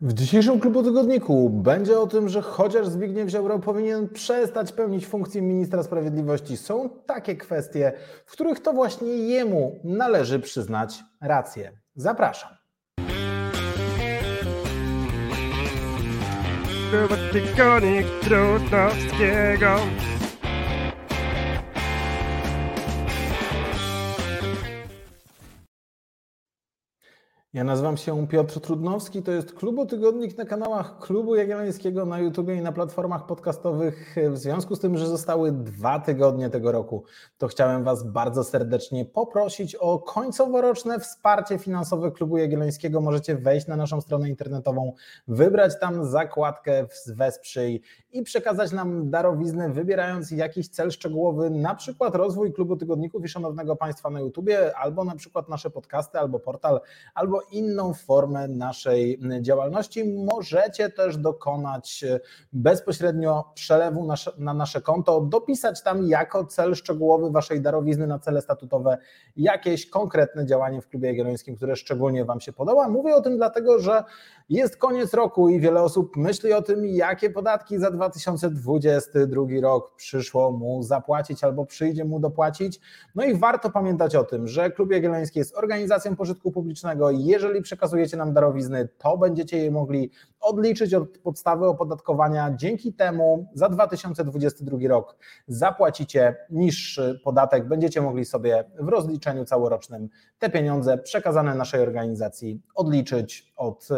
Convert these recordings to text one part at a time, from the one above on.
W dzisiejszym klubu tygodniku będzie o tym, że chociaż Zbigniew Ziobro powinien przestać pełnić funkcję ministra sprawiedliwości, są takie kwestie, w których to właśnie jemu należy przyznać rację. Zapraszam. Klubu tygodnik Trudnowskiego. Ja nazywam się Piotr Trudnowski, to jest Klubu Tygodnik na kanałach Klubu Jagiellońskiego na YouTube i na platformach podcastowych. W związku z tym, że zostały dwa tygodnie tego roku, to chciałem Was bardzo serdecznie poprosić o końcoworoczne wsparcie finansowe Klubu Jagiellońskiego. Możecie wejść na naszą stronę internetową, wybrać tam zakładkę Wesprzyj i przekazać nam darowiznę, wybierając jakiś cel szczegółowy, na przykład rozwój Klubu Tygodników i Szanownego Państwa na YouTubie, albo na przykład nasze podcasty, albo portal, albo inną formę naszej działalności. Możecie też dokonać bezpośrednio przelewu na nasze konto, dopisać tam jako cel szczegółowy Waszej darowizny na cele statutowe jakieś konkretne działanie w Klubie Jagiellońskim, które szczególnie Wam się podoba. Mówię o tym dlatego, że jest koniec roku i wiele osób myśli o tym, jakie podatki za 2022 rok przyszło mu zapłacić albo przyjdzie mu dopłacić. No i warto pamiętać o tym, że Klub Jagielloński jest organizacją pożytku publicznego. Jeżeli przekazujecie nam darowizny, to będziecie je mogli odliczyć od podstawy opodatkowania. Dzięki temu za 2022 rok zapłacicie niższy podatek, będziecie mogli sobie w rozliczeniu całorocznym te pieniądze przekazane naszej organizacji odliczyć od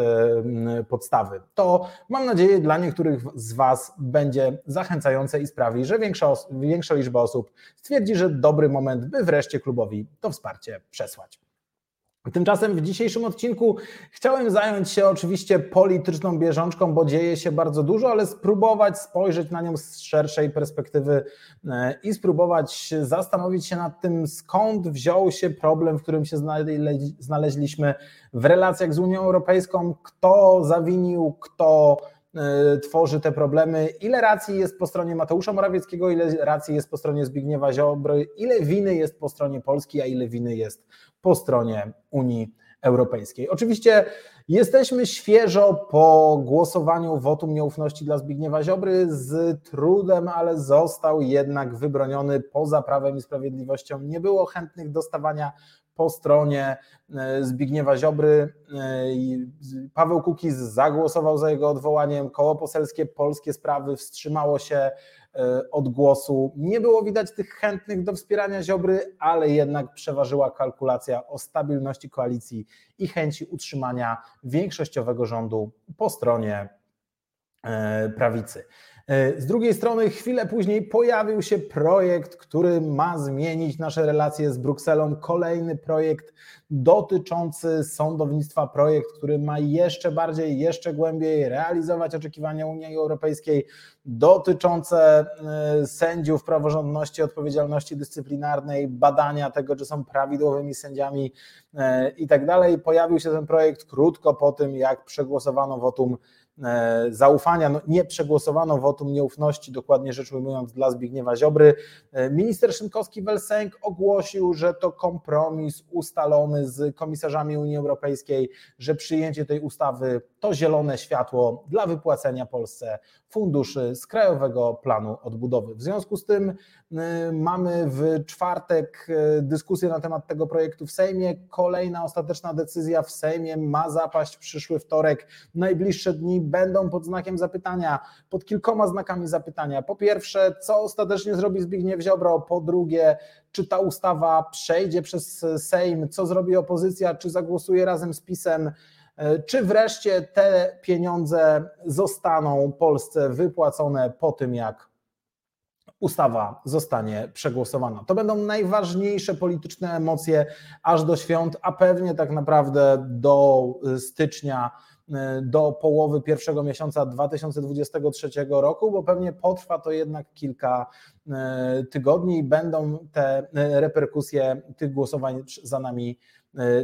podstawy. To mam nadzieję dla niektórych z Was będzie zachęcające i sprawi, że większa, większa liczba osób stwierdzi, że dobry moment, by wreszcie klubowi to wsparcie przesłać. Tymczasem w dzisiejszym odcinku chciałem zająć się oczywiście polityczną bieżączką, bo dzieje się bardzo dużo, ale spróbować spojrzeć na nią z szerszej perspektywy e, i spróbować zastanowić się nad tym, skąd wziął się problem, w którym się znaleźliśmy w relacjach z Unią Europejską, kto zawinił, kto tworzy te problemy, ile racji jest po stronie Mateusza Morawieckiego, ile racji jest po stronie Zbigniewa Ziobry, ile winy jest po stronie Polski, a ile winy jest po stronie Unii Europejskiej. Oczywiście jesteśmy świeżo po głosowaniu wotum nieufności dla Zbigniewa Ziobry z trudem, ale został jednak wybroniony poza prawem i sprawiedliwością. Nie było chętnych do stawania po stronie e, Zbigniewa Ziobry. E, Paweł Kukiz zagłosował za jego odwołaniem. Koło poselskie Polskie Sprawy wstrzymało się odgłosu. Nie było widać tych chętnych do wspierania Ziobry, ale jednak przeważyła kalkulacja o stabilności koalicji i chęci utrzymania większościowego rządu po stronie e, prawicy. E, z drugiej strony, chwilę później pojawił się projekt, który ma zmienić nasze relacje z Brukselą. Kolejny projekt dotyczący sądownictwa, projekt, który ma jeszcze bardziej, jeszcze głębiej realizować oczekiwania Unii Europejskiej dotyczące e, sędziów, praworządności, odpowiedzialności dyscyplinarnej, badania tego, czy są prawidłowymi sędziami e, i tak dalej. Pojawił się ten projekt krótko po tym, jak przegłosowano wotum zaufania, no nie przegłosowano wotum nieufności, dokładnie rzecz ujmując, dla Zbigniewa Ziobry. E, minister Szynkowski-Welsenk ogłosił, że to kompromis ustalony z komisarzami Unii Europejskiej, że przyjęcie tej ustawy to zielone światło dla wypłacenia Polsce funduszy z Krajowego Planu Odbudowy. W związku z tym y, mamy w czwartek dyskusję na temat tego projektu w Sejmie. Kolejna ostateczna decyzja w Sejmie ma zapaść w przyszły wtorek. Najbliższe dni będą pod znakiem zapytania, pod kilkoma znakami zapytania. Po pierwsze, co ostatecznie zrobi Zbigniew Ziobro? Po drugie, czy ta ustawa przejdzie przez Sejm? Co zrobi opozycja? Czy zagłosuje razem z PiSem? Czy wreszcie te pieniądze zostaną Polsce wypłacone po tym, jak ustawa zostanie przegłosowana. To będą najważniejsze polityczne emocje aż do świąt, a pewnie tak naprawdę do stycznia, do połowy pierwszego miesiąca 2023 roku, bo pewnie potrwa to jednak kilka e, tygodni i będą te reperkusje tych głosowań za nami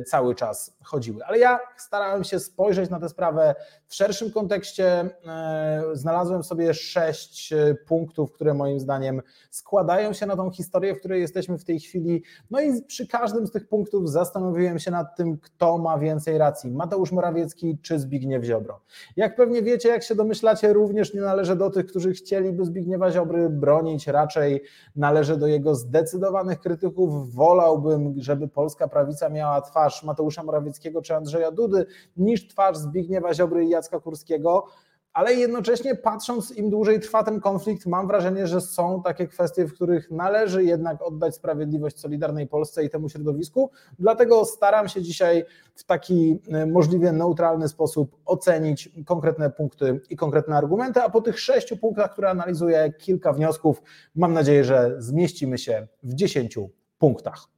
cały czas chodziły. Ale ja starałem się spojrzeć na tę sprawę w szerszym kontekście. E, znalazłem sobie sześć e, punktów, które moim zdaniem składają się na tą historię, w której jesteśmy w tej chwili. No i przy każdym z tych punktów zastanowiłem się nad tym, kto ma więcej racji: Mateusz Morawiecki czy Zbigniew Ziobro. Jak pewnie wiecie, jak się domyślacie, również nie należę do tych, którzy chcieliby Zbigniewa Ziobry bronić, raczej należę do jego zdecydowanych krytyków. Wolałbym, żeby polska prawica miała twarz Mateusza Morawieckiego czy Andrzeja Dudy, niż twarz Zbigniewa Ziobry i Jacka Kurskiego ale jednocześnie patrząc, im dłużej trwa ten konflikt, mam wrażenie, że są takie kwestie, w których należy jednak oddać sprawiedliwość Solidarnej Polsce i temu środowisku. Dlatego staram się dzisiaj w taki e, możliwie neutralny sposób ocenić konkretne punkty i konkretne argumenty, a po tych sześciu punktach, które analizuję, kilka wniosków, mam nadzieję, że zmieścimy się w dziesięciu punktach.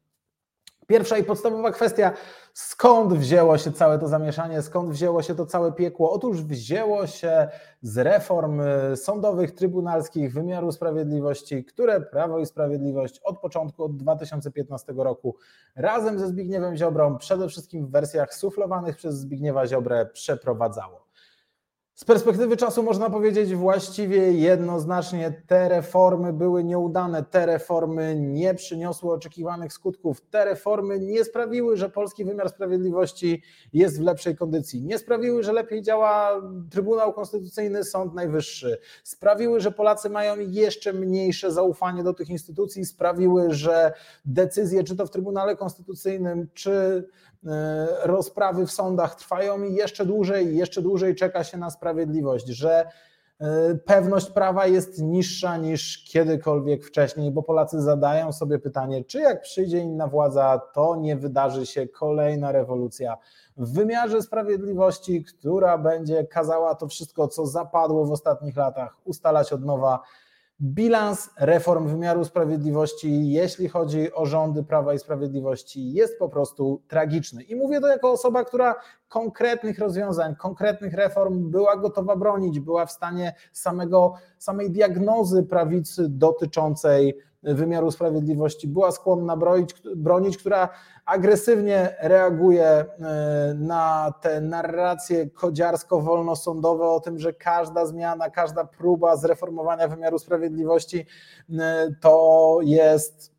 Pierwsza i podstawowa kwestia, skąd wzięło się całe to zamieszanie, skąd wzięło się to całe piekło? Otóż wzięło się z reform y, sądowych, trybunalskich, wymiaru sprawiedliwości, które Prawo i Sprawiedliwość od początku, od 2015 roku razem ze Zbigniewem Ziobrą, przede wszystkim w wersjach suflowanych przez Zbigniewa Ziobrę, przeprowadzało. Z perspektywy czasu można powiedzieć właściwie jednoznacznie, te reformy były nieudane, te reformy nie przyniosły oczekiwanych skutków, te reformy nie sprawiły, że polski wymiar sprawiedliwości jest w lepszej kondycji, nie sprawiły, że lepiej działa Trybunał Konstytucyjny, Sąd Najwyższy, sprawiły, że Polacy mają jeszcze mniejsze zaufanie do tych instytucji, sprawiły, że decyzje, czy to w Trybunale Konstytucyjnym, czy rozprawy w sądach trwają i jeszcze dłużej, jeszcze dłużej czeka się na sprawiedliwość, że e, pewność prawa jest niższa niż kiedykolwiek wcześniej, bo Polacy zadają sobie pytanie, czy jak przyjdzie inna władza, to nie wydarzy się kolejna rewolucja w wymiarze sprawiedliwości, która będzie kazała to wszystko, co zapadło w ostatnich latach, ustalać od nowa bilans reform wymiaru sprawiedliwości, jeśli chodzi o rządy Prawa i Sprawiedliwości, jest po prostu tragiczny. I mówię to jako osoba, która konkretnych rozwiązań, konkretnych reform była gotowa bronić, była w stanie samego, samej diagnozy prawicy dotyczącej wymiaru sprawiedliwości była skłonna bronić, bronić, która agresywnie reaguje e, na te narracje kodziarsko-wolnosądowe o tym, że każda zmiana, każda próba zreformowania wymiaru sprawiedliwości e, to jest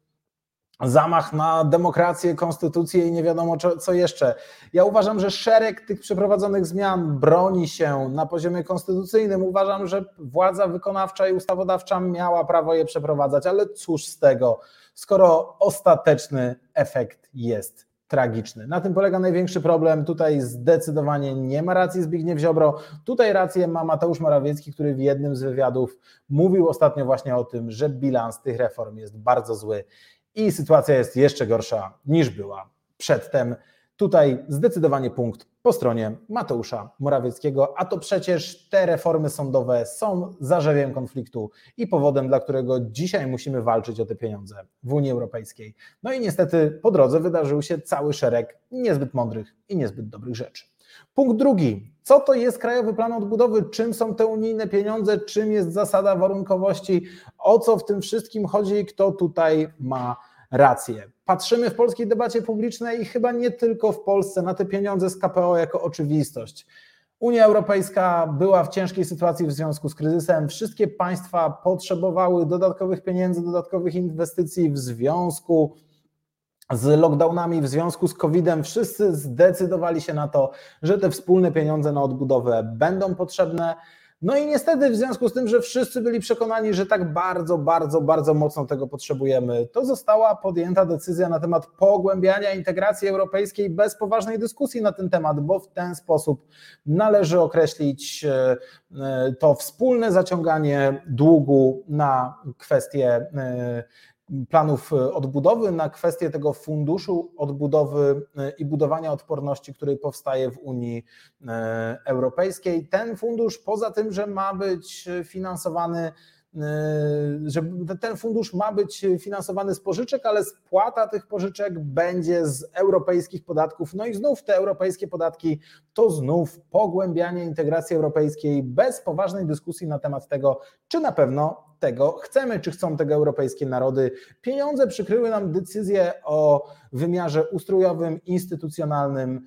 zamach na demokrację, konstytucję i nie wiadomo co jeszcze. Ja uważam, że szereg tych przeprowadzonych zmian broni się na poziomie konstytucyjnym. Uważam, że władza wykonawcza i ustawodawcza miała prawo je przeprowadzać, ale cóż z tego, skoro ostateczny efekt jest tragiczny. Na tym polega największy problem. Tutaj zdecydowanie nie ma racji Zbigniew Ziobro. Tutaj rację ma Mateusz Morawiecki, który w jednym z wywiadów mówił ostatnio właśnie o tym, że bilans tych reform jest bardzo zły i sytuacja jest jeszcze gorsza niż była przedtem. Tutaj zdecydowanie punkt po stronie Mateusza Morawieckiego, a to przecież te reformy sądowe są zarzewiem konfliktu i powodem, dla którego dzisiaj musimy walczyć o te pieniądze w Unii Europejskiej. No i niestety po drodze wydarzył się cały szereg niezbyt mądrych i niezbyt dobrych rzeczy. Punkt drugi. Co to jest Krajowy Plan Odbudowy? Czym są te unijne pieniądze? Czym jest zasada warunkowości? O co w tym wszystkim chodzi i kto tutaj ma rację? Patrzymy w polskiej debacie publicznej i chyba nie tylko w Polsce na te pieniądze z KPO jako oczywistość. Unia Europejska była w ciężkiej sytuacji w związku z kryzysem. Wszystkie państwa potrzebowały dodatkowych pieniędzy, dodatkowych inwestycji w związku z lockdownami w związku z COVID-em wszyscy zdecydowali się na to, że te wspólne pieniądze na odbudowę będą potrzebne. No i niestety w związku z tym, że wszyscy byli przekonani, że tak bardzo, bardzo, bardzo mocno tego potrzebujemy, to została podjęta decyzja na temat pogłębiania integracji europejskiej bez poważnej dyskusji na ten temat, bo w ten sposób należy określić e, e, to wspólne zaciąganie długu na kwestie e, planów e, odbudowy, na kwestię tego funduszu odbudowy e, i budowania odporności, który powstaje w Unii e, Europejskiej. Ten fundusz, poza tym, że ma być finansowany że ten fundusz ma być finansowany z pożyczek, ale spłata tych pożyczek będzie z europejskich podatków. No i znów te europejskie podatki to znów pogłębianie integracji europejskiej bez poważnej dyskusji na temat tego, czy na pewno tego chcemy, czy chcą tego europejskie narody. Pieniądze przykryły nam decyzje o wymiarze ustrojowym, instytucjonalnym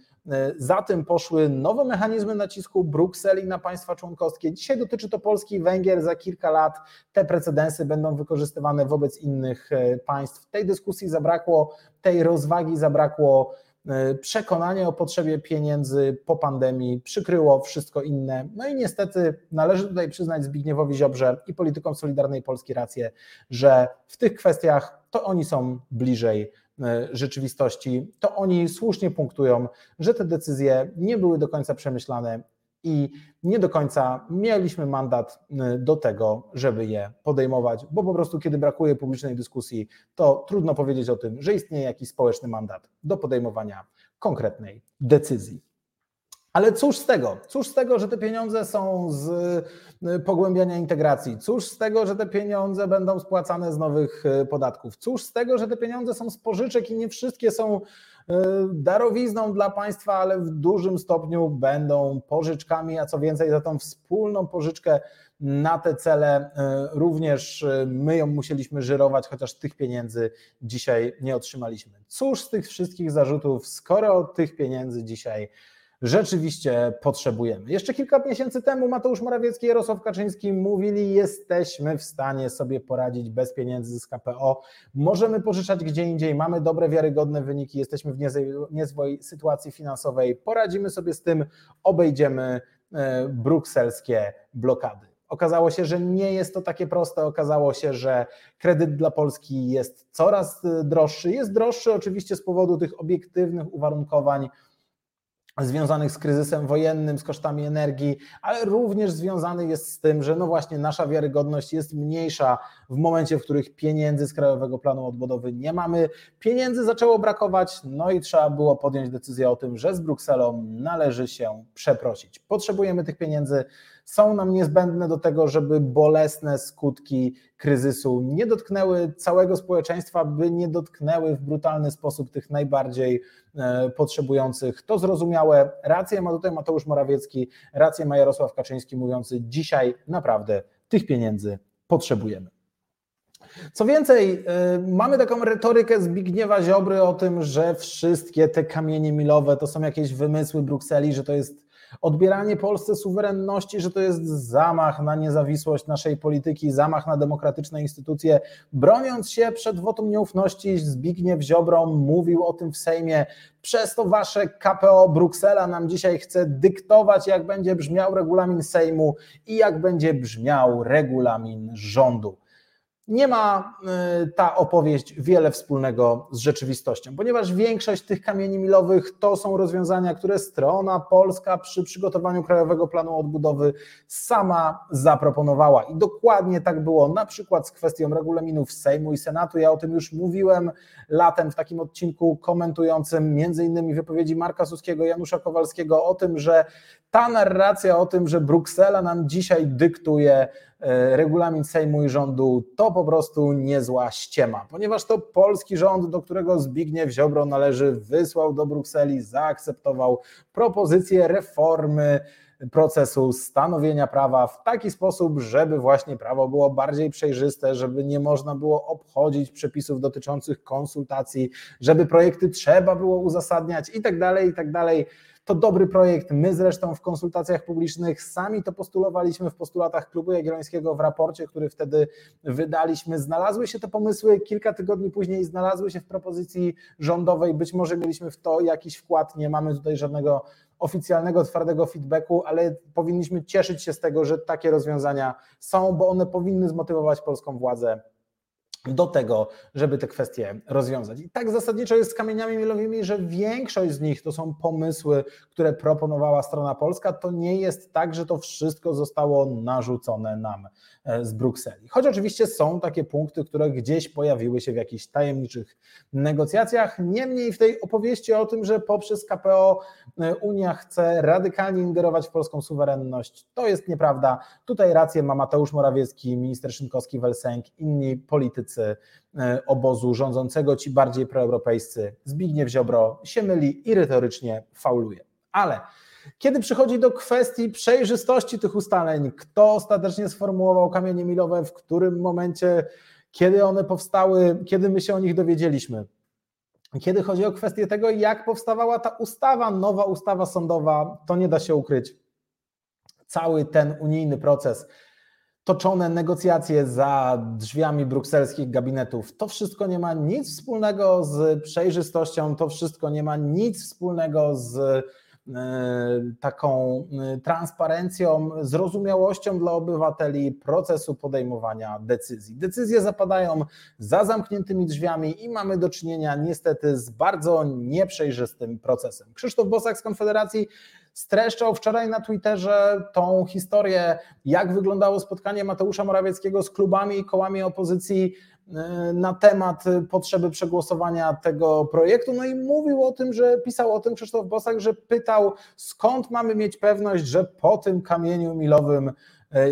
Za tym poszły nowe mechanizmy nacisku Brukseli na państwa członkowskie. Dzisiaj dotyczy to Polski i Węgier, za kilka lat te precedensy będą wykorzystywane wobec innych państw. Tej dyskusji zabrakło, tej rozwagi zabrakło E, przekonanie o potrzebie pieniędzy po pandemii przykryło wszystko inne. No i niestety należy tutaj przyznać Zbigniewowi Ziobrze i politykom Solidarnej Polski rację, że w tych kwestiach to oni są bliżej e, rzeczywistości, to oni słusznie punktują, że te decyzje nie były do końca przemyślane i nie do końca mieliśmy mandat y, do tego, żeby je podejmować, bo po prostu kiedy brakuje publicznej dyskusji, to trudno powiedzieć o tym, że istnieje jakiś społeczny mandat do podejmowania konkretnej decyzji. Ale cóż z tego? Cóż z tego, że te pieniądze są z y, pogłębiania integracji? Cóż z tego, że te pieniądze będą spłacane z nowych y, podatków? Cóż z tego, że te pieniądze są z pożyczek i nie wszystkie są y, darowizną dla państwa, ale w dużym stopniu będą pożyczkami, a co więcej, za tą wspólną pożyczkę na te cele również my ją musieliśmy żyrować, chociaż tych pieniędzy dzisiaj nie otrzymaliśmy. Cóż z tych wszystkich zarzutów, skoro tych pieniędzy dzisiaj rzeczywiście potrzebujemy. Jeszcze kilka miesięcy temu Mateusz Morawiecki i Jarosław Kaczyński mówili, jesteśmy w stanie sobie poradzić bez pieniędzy z KPO, możemy pożyczać gdzie indziej, mamy dobre, wiarygodne wyniki, jesteśmy w niezłej sytuacji finansowej, poradzimy sobie z tym, obejdziemy e, brukselskie blokady. Okazało się, że nie jest to takie proste. Okazało się, że kredyt dla Polski jest coraz droższy. Jest droższy oczywiście z powodu tych obiektywnych uwarunkowań związanych z kryzysem wojennym, z kosztami energii, ale również związany jest z tym, że no właśnie nasza wiarygodność jest mniejsza w momencie, w których pieniędzy z Krajowego Planu Odbudowy nie mamy. Pieniędzy zaczęło brakować, no i trzeba było podjąć decyzję o tym, że z Brukselą należy się przeprosić. Potrzebujemy tych pieniędzy, są nam niezbędne do tego, żeby bolesne skutki kryzysu nie dotknęły całego społeczeństwa, by nie dotknęły w brutalny sposób tych najbardziej e, potrzebujących. To zrozumiałe. Rację ma tutaj Mateusz Morawiecki, rację ma Jarosław Kaczyński mówiący dzisiaj naprawdę tych pieniędzy potrzebujemy. Co więcej, y, mamy taką retorykę Zbigniewa Ziobry o tym, że wszystkie te kamienie milowe to są jakieś wymysły Brukseli, że to jest odbieranie Polsce suwerenności, że to jest zamach na niezawisłość naszej polityki, zamach na demokratyczne instytucje. Broniąc się przed wotum nieufności, Zbigniew Ziobro mówił o tym w Sejmie. Przez to wasze KPO Bruksela nam dzisiaj chce dyktować, jak będzie brzmiał regulamin Sejmu i jak będzie brzmiał regulamin rządu nie ma y, ta opowieść wiele wspólnego z rzeczywistością, ponieważ większość tych kamieni milowych to są rozwiązania, które strona polska przy przygotowaniu Krajowego Planu Odbudowy sama zaproponowała. I dokładnie tak było na przykład z kwestią regulaminów Sejmu i Senatu. Ja o tym już mówiłem latem w takim odcinku komentującym między innymi wypowiedzi Marka Suskiego, Janusza Kowalskiego o tym, że ta narracja o tym, że Bruksela nam dzisiaj dyktuje regulamin Sejmu i rządu, to po prostu niezła ściema, ponieważ to polski rząd, do którego Zbigniew Ziobro należy, wysłał do Brukseli, zaakceptował propozycję reformy procesu stanowienia prawa w taki sposób, żeby właśnie prawo było bardziej przejrzyste, żeby nie można było obchodzić przepisów dotyczących konsultacji, żeby projekty trzeba było uzasadniać i tak dalej, i tak dalej. To dobry projekt. My zresztą w konsultacjach publicznych sami to postulowaliśmy w postulatach Klubu Jagiellońskiego w raporcie, który wtedy wydaliśmy. Znalazły się te pomysły kilka tygodni później, znalazły się w propozycji rządowej. Być może mieliśmy w to jakiś wkład. Nie mamy tutaj żadnego oficjalnego, twardego feedbacku, ale powinniśmy cieszyć się z tego, że takie rozwiązania są, bo one powinny zmotywować polską władzę do tego, żeby te kwestie rozwiązać. I tak zasadniczo jest z kamieniami milowymi, że większość z nich to są pomysły, które proponowała strona polska. To nie jest tak, że to wszystko zostało narzucone nam z Brukseli. Choć oczywiście są takie punkty, które gdzieś pojawiły się w jakichś tajemniczych negocjacjach. Niemniej w tej opowieści o tym, że poprzez KPO e, Unia chce radykalnie ingerować w polską suwerenność, to jest nieprawda. Tutaj rację ma Mateusz Morawiecki, minister Szynkowski-Welsenk, inni politycy politycy e, obozu rządzącego, ci bardziej proeuropejscy, Zbigniew Ziobro się myli i retorycznie fauluje. Ale kiedy przychodzi do kwestii przejrzystości tych ustaleń, kto ostatecznie sformułował kamienie milowe, w którym momencie, kiedy one powstały, kiedy my się o nich dowiedzieliśmy, kiedy chodzi o kwestię tego, jak powstawała ta ustawa, nowa ustawa sądowa, to nie da się ukryć. Cały ten unijny proces, toczone negocjacje za drzwiami brukselskich gabinetów, to wszystko nie ma nic wspólnego z przejrzystością, to wszystko nie ma nic wspólnego z taką e, transparencją, zrozumiałością dla obywateli procesu podejmowania decyzji. Decyzje zapadają za zamkniętymi drzwiami i mamy do czynienia niestety z bardzo nieprzejrzystym procesem. Krzysztof Bosak z Konfederacji streszczał wczoraj na Twitterze tą historię, jak wyglądało spotkanie Mateusza Morawieckiego z klubami i kołami opozycji E, na temat potrzeby przegłosowania tego projektu. No i mówił o tym, że pisał o tym Krzysztof Bosak, że pytał, skąd mamy mieć pewność, że po tym kamieniu milowym e,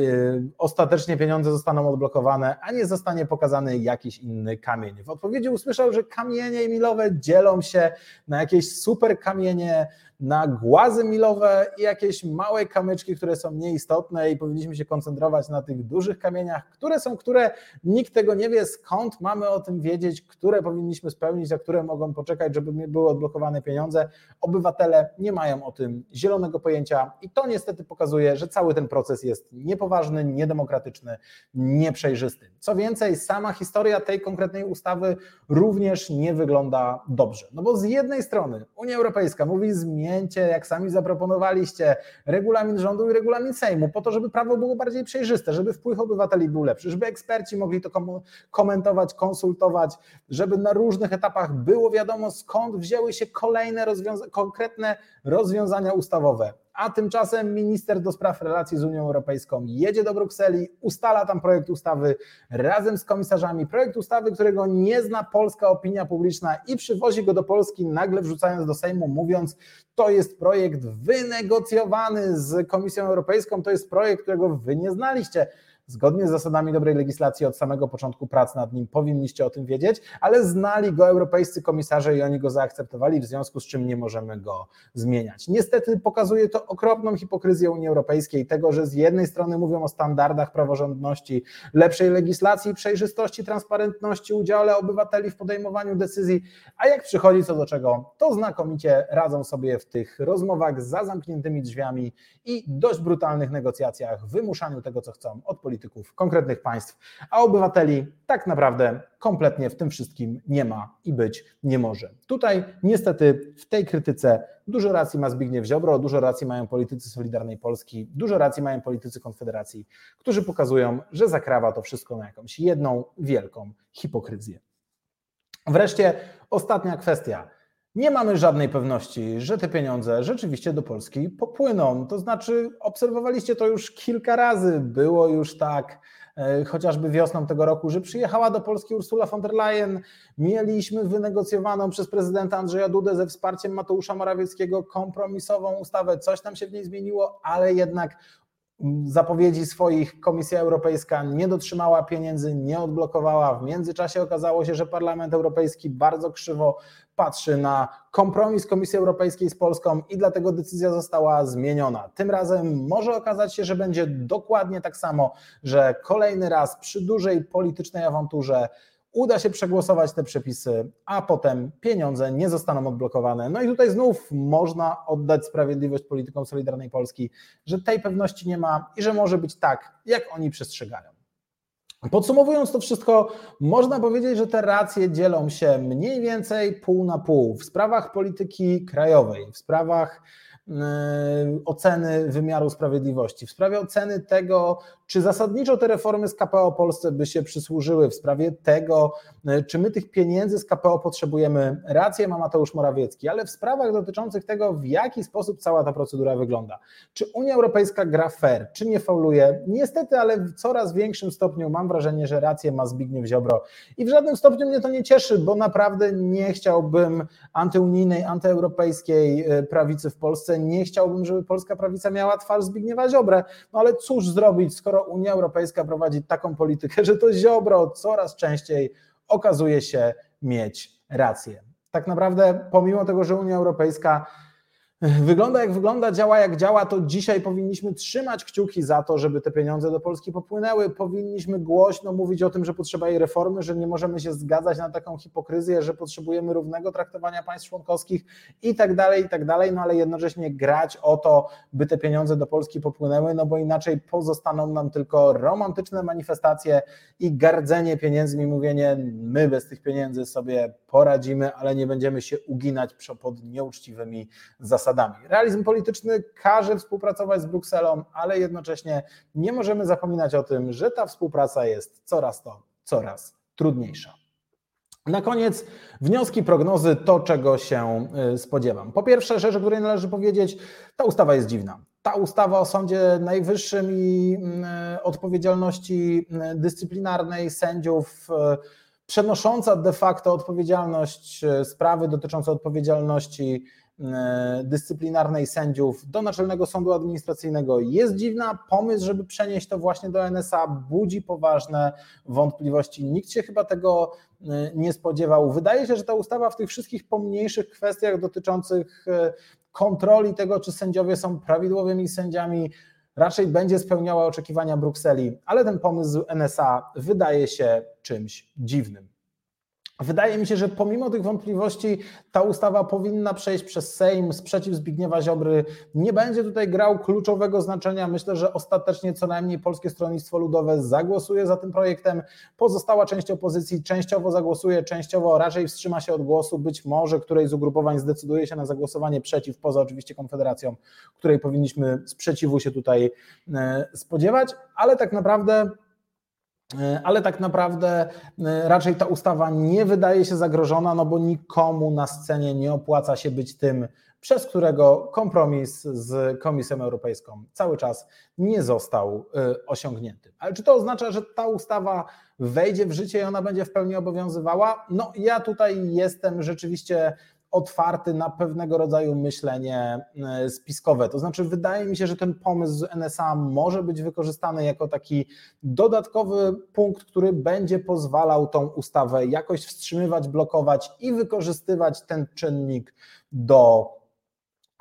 ostatecznie pieniądze zostaną odblokowane, a nie zostanie pokazany jakiś inny kamień. W odpowiedzi usłyszał, że kamienie milowe dzielą się na jakieś super kamienie na głazy milowe i jakieś małe kamyczki, które są nieistotne i powinniśmy się koncentrować na tych dużych kamieniach, które są, które nikt tego nie wie, skąd mamy o tym wiedzieć, które powinniśmy spełnić, a które mogą poczekać, żeby były odblokowane pieniądze. Obywatele nie mają o tym zielonego pojęcia i to niestety pokazuje, że cały ten proces jest niepoważny, niedemokratyczny, nieprzejrzysty. Co więcej, sama historia tej konkretnej ustawy również nie wygląda dobrze. No bo z jednej strony Unia Europejska mówi zmienić jak sami zaproponowaliście, regulamin rządu i regulamin Sejmu, po to, żeby prawo było bardziej przejrzyste, żeby wpływ obywateli był lepszy, żeby eksperci mogli to komentować, konsultować, żeby na różnych etapach było wiadomo, skąd wzięły się kolejne rozwiąza konkretne rozwiązania ustawowe a tymczasem minister do spraw relacji z Unią Europejską jedzie do Brukseli, ustala tam projekt ustawy razem z komisarzami, projekt ustawy, którego nie zna polska opinia publiczna i przywozi go do Polski, nagle wrzucając do Sejmu, mówiąc, to jest projekt wynegocjowany z Komisją Europejską, to jest projekt, którego wy nie znaliście zgodnie z zasadami dobrej legislacji od samego początku prac nad nim powinniście o tym wiedzieć, ale znali go europejscy komisarze i oni go zaakceptowali, w związku z czym nie możemy go zmieniać. Niestety pokazuje to okropną hipokryzję Unii Europejskiej, tego, że z jednej strony mówią o standardach praworządności, lepszej legislacji, przejrzystości, transparentności, udziale obywateli w podejmowaniu decyzji, a jak przychodzi co do czego, to znakomicie radzą sobie w tych rozmowach za zamkniętymi drzwiami i dość brutalnych negocjacjach, wymuszaniu tego, co chcą od polityków polityków konkretnych państw, a obywateli tak naprawdę kompletnie w tym wszystkim nie ma i być nie może. Tutaj niestety w tej krytyce dużo racji ma Zbigniew Ziobro, dużo racji mają politycy Solidarnej Polski, dużo racji mają politycy Konfederacji, którzy pokazują, że zakrawa to wszystko na jakąś jedną wielką hipokryzję. Wreszcie ostatnia kwestia nie mamy żadnej pewności, że te pieniądze rzeczywiście do Polski popłyną. To znaczy, obserwowaliście to już kilka razy. Było już tak, e, chociażby wiosną tego roku, że przyjechała do Polski Ursula von der Leyen. Mieliśmy wynegocjowaną przez prezydenta Andrzeja Dudę ze wsparciem Mateusza Morawieckiego kompromisową ustawę. Coś tam się w niej zmieniło, ale jednak zapowiedzi swoich Komisja Europejska nie dotrzymała pieniędzy, nie odblokowała. W międzyczasie okazało się, że Parlament Europejski bardzo krzywo patrzy na kompromis Komisji Europejskiej z Polską i dlatego decyzja została zmieniona. Tym razem może okazać się, że będzie dokładnie tak samo, że kolejny raz przy dużej politycznej awanturze uda się przegłosować te przepisy, a potem pieniądze nie zostaną odblokowane. No i tutaj znów można oddać sprawiedliwość politykom Solidarnej Polski, że tej pewności nie ma i że może być tak, jak oni przestrzegają. Podsumowując to wszystko, można powiedzieć, że te racje dzielą się mniej więcej pół na pół w sprawach polityki krajowej, w sprawach oceny wymiaru sprawiedliwości, w sprawie oceny tego, czy zasadniczo te reformy z KPO Polsce by się przysłużyły, w sprawie tego, e, czy my tych pieniędzy z KPO potrzebujemy. Rację ma Mateusz Morawiecki, ale w sprawach dotyczących tego, w jaki sposób cała ta procedura wygląda. Czy Unia Europejska gra fair, czy nie fauluje? Niestety, ale w coraz większym stopniu mam wrażenie, że rację ma Zbigniew Ziobro i w żadnym stopniu mnie to nie cieszy, bo naprawdę nie chciałbym antyunijnej, antyeuropejskiej e, prawicy w Polsce nie chciałbym, żeby polska prawica miała twarz Zbigniewa Ziobrę. No ale cóż zrobić, skoro Unia Europejska prowadzi taką politykę, że to Ziobro coraz częściej okazuje się mieć rację. Tak naprawdę, pomimo tego, że Unia Europejska Wygląda jak wygląda, działa jak działa, to dzisiaj powinniśmy trzymać kciuki za to, żeby te pieniądze do Polski popłynęły. Powinniśmy głośno mówić o tym, że potrzeba jej reformy, że nie możemy się zgadzać na taką hipokryzję, że potrzebujemy równego traktowania państw członkowskich i tak dalej, i tak dalej, no ale jednocześnie grać o to, by te pieniądze do Polski popłynęły, no bo inaczej pozostaną nam tylko romantyczne manifestacje i gardzenie pieniędzmi, mówienie my bez tych pieniędzy sobie poradzimy, ale nie będziemy się uginać pod nieuczciwymi zasadami. Realizm polityczny każe współpracować z Brukselą, ale jednocześnie nie możemy zapominać o tym, że ta współpraca jest coraz to coraz trudniejsza. Na koniec wnioski, prognozy, to czego się y, spodziewam. Po pierwsze, rzecz, o której należy powiedzieć, ta ustawa jest dziwna. Ta ustawa o Sądzie Najwyższym i y, odpowiedzialności y, dyscyplinarnej sędziów przenosząca de facto odpowiedzialność, sprawy dotyczące odpowiedzialności dyscyplinarnej sędziów do Naczelnego Sądu Administracyjnego jest dziwna. Pomysł, żeby przenieść to właśnie do NSA budzi poważne wątpliwości. Nikt się chyba tego e, nie spodziewał. Wydaje się, że ta ustawa w tych wszystkich pomniejszych kwestiach dotyczących kontroli tego, czy sędziowie są prawidłowymi sędziami, raczej będzie spełniała oczekiwania Brukseli, ale ten pomysł NSA wydaje się czymś dziwnym. Wydaje mi się, że pomimo tych wątpliwości ta ustawa powinna przejść przez Sejm. Sprzeciw Zbigniewa Ziobry nie będzie tutaj grał kluczowego znaczenia. Myślę, że ostatecznie co najmniej Polskie Stronnictwo Ludowe zagłosuje za tym projektem. Pozostała część opozycji częściowo zagłosuje, częściowo raczej wstrzyma się od głosu. Być może której z ugrupowań zdecyduje się na zagłosowanie przeciw, poza oczywiście Konfederacją, której powinniśmy sprzeciwu się tutaj e, spodziewać, ale tak naprawdę ale tak naprawdę e, raczej ta ustawa nie wydaje się zagrożona, no bo nikomu na scenie nie opłaca się być tym, przez którego kompromis z Komisją Europejską cały czas nie został e, osiągnięty. Ale czy to oznacza, że ta ustawa wejdzie w życie i ona będzie w pełni obowiązywała? No ja tutaj jestem rzeczywiście otwarty na pewnego rodzaju myślenie e, spiskowe. To znaczy, wydaje mi się, że ten pomysł z NSA może być wykorzystany jako taki dodatkowy punkt, który będzie pozwalał tą ustawę jakoś wstrzymywać, blokować i wykorzystywać ten czynnik do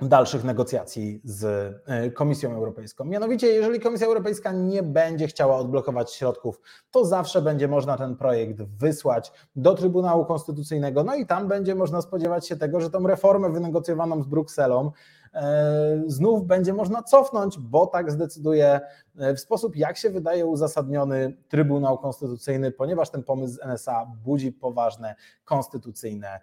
dalszych negocjacji z e, Komisją Europejską. Mianowicie, jeżeli Komisja Europejska nie będzie chciała odblokować środków, to zawsze będzie można ten projekt wysłać do Trybunału Konstytucyjnego, no i tam będzie można spodziewać się tego, że tą reformę wynegocjowaną z Brukselą e, znów będzie można cofnąć, bo tak zdecyduje e, w sposób, jak się wydaje, uzasadniony Trybunał Konstytucyjny, ponieważ ten pomysł z NSA budzi poważne konstytucyjne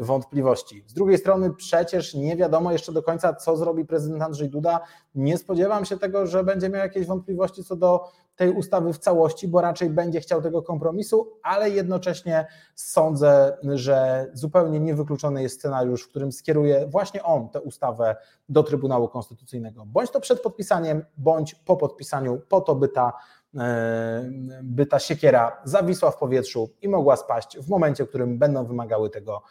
wątpliwości. Z drugiej strony przecież nie wiadomo jeszcze do końca, co zrobi prezydent Andrzej Duda. Nie spodziewam się tego, że będzie miał jakieś wątpliwości co do tej ustawy w całości, bo raczej będzie chciał tego kompromisu, ale jednocześnie sądzę, że zupełnie niewykluczony jest scenariusz, w którym skieruje właśnie on tę ustawę do Trybunału Konstytucyjnego. Bądź to przed podpisaniem, bądź po podpisaniu, po to, by ta E, by ta siekiera zawisła w powietrzu i mogła spaść w momencie, w którym będą wymagały tego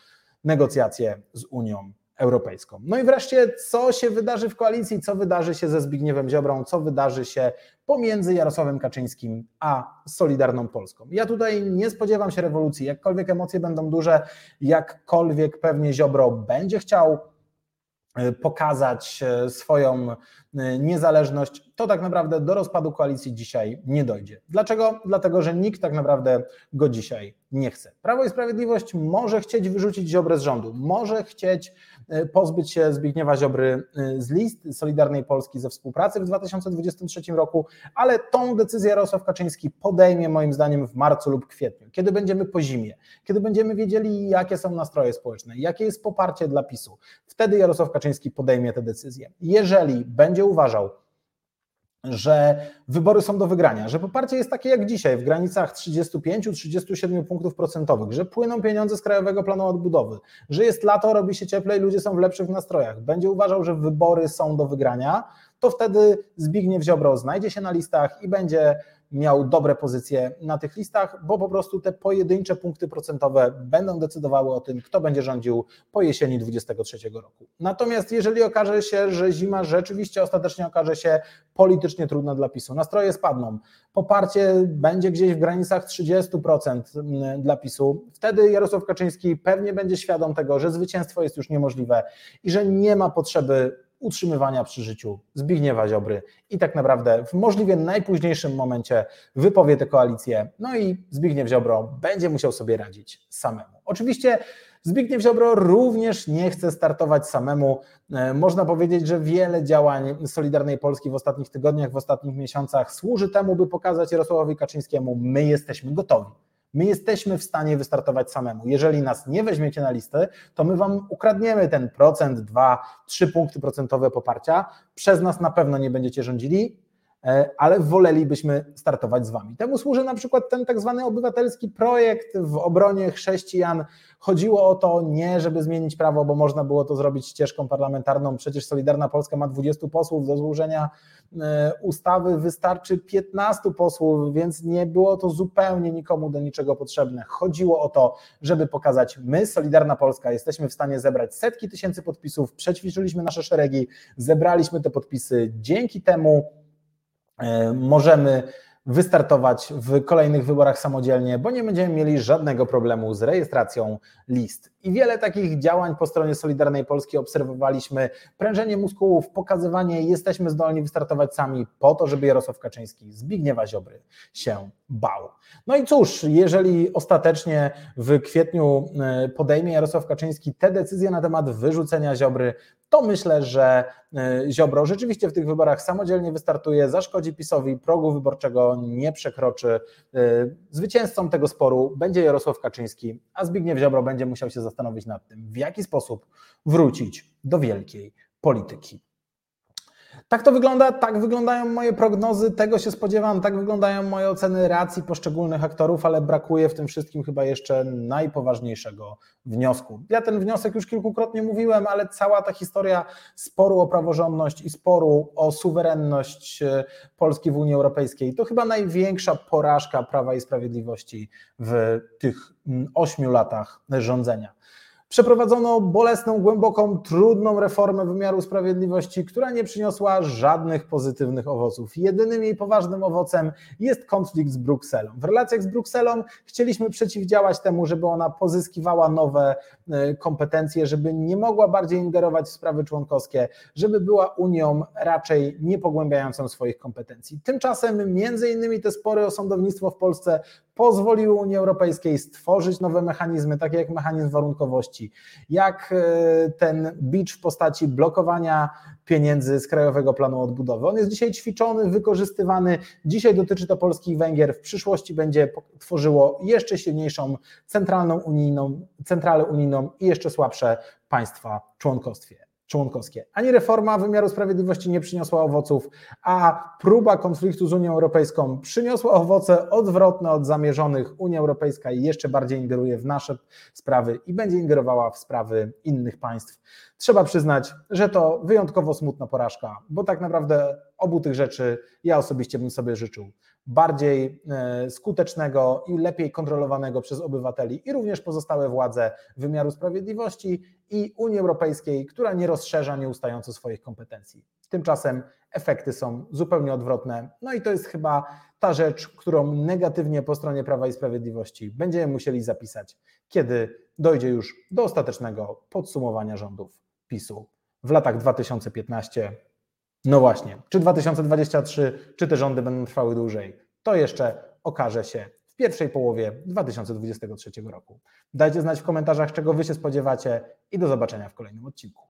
negocjacje z Unią Europejską. No i wreszcie, co się wydarzy w koalicji, co wydarzy się ze Zbigniewem Ziobrą, co wydarzy się pomiędzy Jarosławem Kaczyńskim a Solidarną Polską. Ja tutaj nie spodziewam się rewolucji, jakkolwiek emocje będą duże, jakkolwiek pewnie Ziobro będzie chciał E, pokazać e, swoją e, niezależność, to tak naprawdę do rozpadu koalicji dzisiaj nie dojdzie. Dlaczego? Dlatego, że nikt tak naprawdę go dzisiaj nie chce. Prawo i Sprawiedliwość może chcieć wyrzucić Ziobrę z rządu, może chcieć pozbyć się Zbigniewa Ziobry z list Solidarnej Polski ze współpracy w 2023 roku, ale tą decyzję Jarosław Kaczyński podejmie moim zdaniem w marcu lub kwietniu, kiedy będziemy po zimie, kiedy będziemy wiedzieli jakie są nastroje społeczne, jakie jest poparcie dla PiSu. Wtedy Jarosław Kaczyński podejmie tę decyzję. Jeżeli będzie uważał, że wybory są do wygrania, że poparcie jest takie jak dzisiaj, w granicach 35-37 punktów procentowych, że płyną pieniądze z Krajowego Planu Odbudowy, że jest lato, robi się cieplej, ludzie są w lepszych nastrojach, będzie uważał, że wybory są do wygrania, to wtedy Zbigniew Ziobro znajdzie się na listach i będzie miał dobre pozycje na tych listach, bo po prostu te pojedyncze punkty procentowe będą decydowały o tym, kto będzie rządził po jesieni 2023 roku. Natomiast jeżeli okaże się, że zima rzeczywiście ostatecznie okaże się politycznie trudna dla PiSu, nastroje spadną, poparcie będzie gdzieś w granicach 30% dla PiSu, wtedy Jarosław Kaczyński pewnie będzie świadom tego, że zwycięstwo jest już niemożliwe i że nie ma potrzeby utrzymywania przy życiu Zbigniewa Ziobry i tak naprawdę w możliwie najpóźniejszym momencie wypowie tę koalicję, no i Zbigniew Ziobro będzie musiał sobie radzić samemu. Oczywiście Zbigniew Ziobro również nie chce startować samemu. E, można powiedzieć, że wiele działań Solidarnej Polski w ostatnich tygodniach, w ostatnich miesiącach służy temu, by pokazać Jarosławowi Kaczyńskiemu, my jesteśmy gotowi My jesteśmy w stanie wystartować samemu. Jeżeli nas nie weźmiecie na listę, to my wam ukradniemy ten procent, dwa, trzy punkty procentowe poparcia. Przez nas na pewno nie będziecie rządzili, ale wolelibyśmy startować z wami. Temu służy na przykład ten tak zwany obywatelski projekt w obronie chrześcijan. Chodziło o to nie, żeby zmienić prawo, bo można było to zrobić ścieżką parlamentarną. Przecież Solidarna Polska ma 20 posłów do złożenia e, ustawy, wystarczy 15 posłów, więc nie było to zupełnie nikomu do niczego potrzebne. Chodziło o to, żeby pokazać, my, Solidarna Polska, jesteśmy w stanie zebrać setki tysięcy podpisów, przećwiczyliśmy nasze szeregi, zebraliśmy te podpisy. Dzięki temu e, możemy wystartować w kolejnych wyborach samodzielnie, bo nie będziemy mieli żadnego problemu z rejestracją list. I wiele takich działań po stronie Solidarnej Polski obserwowaliśmy. Prężenie muskułów, pokazywanie, jesteśmy zdolni wystartować sami po to, żeby Jarosław Kaczyński, Zbigniewa Ziobry się bał. No i cóż, jeżeli ostatecznie w kwietniu e, podejmie Jarosław Kaczyński te decyzje na temat wyrzucenia Ziobry, to myślę, że e, Ziobro rzeczywiście w tych wyborach samodzielnie wystartuje, zaszkodzi PiSowi, progu wyborczego nie przekroczy. E, zwycięzcą tego sporu będzie Jarosław Kaczyński, a Zbigniew Ziobro będzie musiał się zastanowić nad tym, w jaki sposób wrócić do wielkiej polityki. Tak to wygląda, tak wyglądają moje prognozy, tego się spodziewam, tak wyglądają moje oceny racji poszczególnych aktorów, ale brakuje w tym wszystkim chyba jeszcze najpoważniejszego wniosku. Ja ten wniosek już kilkukrotnie mówiłem, ale cała ta historia sporu o praworządność i sporu o suwerenność e, Polski w Unii Europejskiej to chyba największa porażka Prawa i Sprawiedliwości w tych mm, ośmiu latach rządzenia. Przeprowadzono bolesną, głęboką, trudną reformę wymiaru sprawiedliwości, która nie przyniosła żadnych pozytywnych owoców. Jedynym jej poważnym owocem jest konflikt z Brukselą. W relacjach z Brukselą chcieliśmy przeciwdziałać temu, żeby ona pozyskiwała nowe e, kompetencje, żeby nie mogła bardziej ingerować w sprawy członkowskie, żeby była Unią raczej nie pogłębiającą swoich kompetencji. Tymczasem między innymi te spory o sądownictwo w Polsce pozwoliły Unii Europejskiej stworzyć nowe mechanizmy, takie jak mechanizm warunkowości, jak e, ten bicz w postaci blokowania pieniędzy z Krajowego Planu Odbudowy. On jest dzisiaj ćwiczony, wykorzystywany. Dzisiaj dotyczy to Polski i Węgier. W przyszłości będzie tworzyło jeszcze silniejszą centralną unijną, centralę unijną i jeszcze słabsze państwa członkostwie członkowskie. Ani reforma wymiaru sprawiedliwości nie przyniosła owoców, a próba konfliktu z Unią Europejską przyniosła owoce odwrotne od zamierzonych. Unia Europejska jeszcze bardziej ingeruje w nasze sprawy i będzie ingerowała w sprawy innych państw. Trzeba przyznać, że to wyjątkowo smutna porażka, bo tak naprawdę obu tych rzeczy ja osobiście bym sobie życzył bardziej e, skutecznego i lepiej kontrolowanego przez obywateli i również pozostałe władze wymiaru sprawiedliwości i Unii Europejskiej, która nie rozszerza nieustająco swoich kompetencji. Tymczasem efekty są zupełnie odwrotne. No i to jest chyba ta rzecz, którą negatywnie po stronie Prawa i Sprawiedliwości będziemy musieli zapisać, kiedy dojdzie już do ostatecznego podsumowania rządów PiSu w latach 2015 no właśnie, czy 2023, czy te rządy będą trwały dłużej, to jeszcze okaże się pierwszej połowie 2023 roku. Dajcie znać w komentarzach, czego Wy się spodziewacie i do zobaczenia w kolejnym odcinku.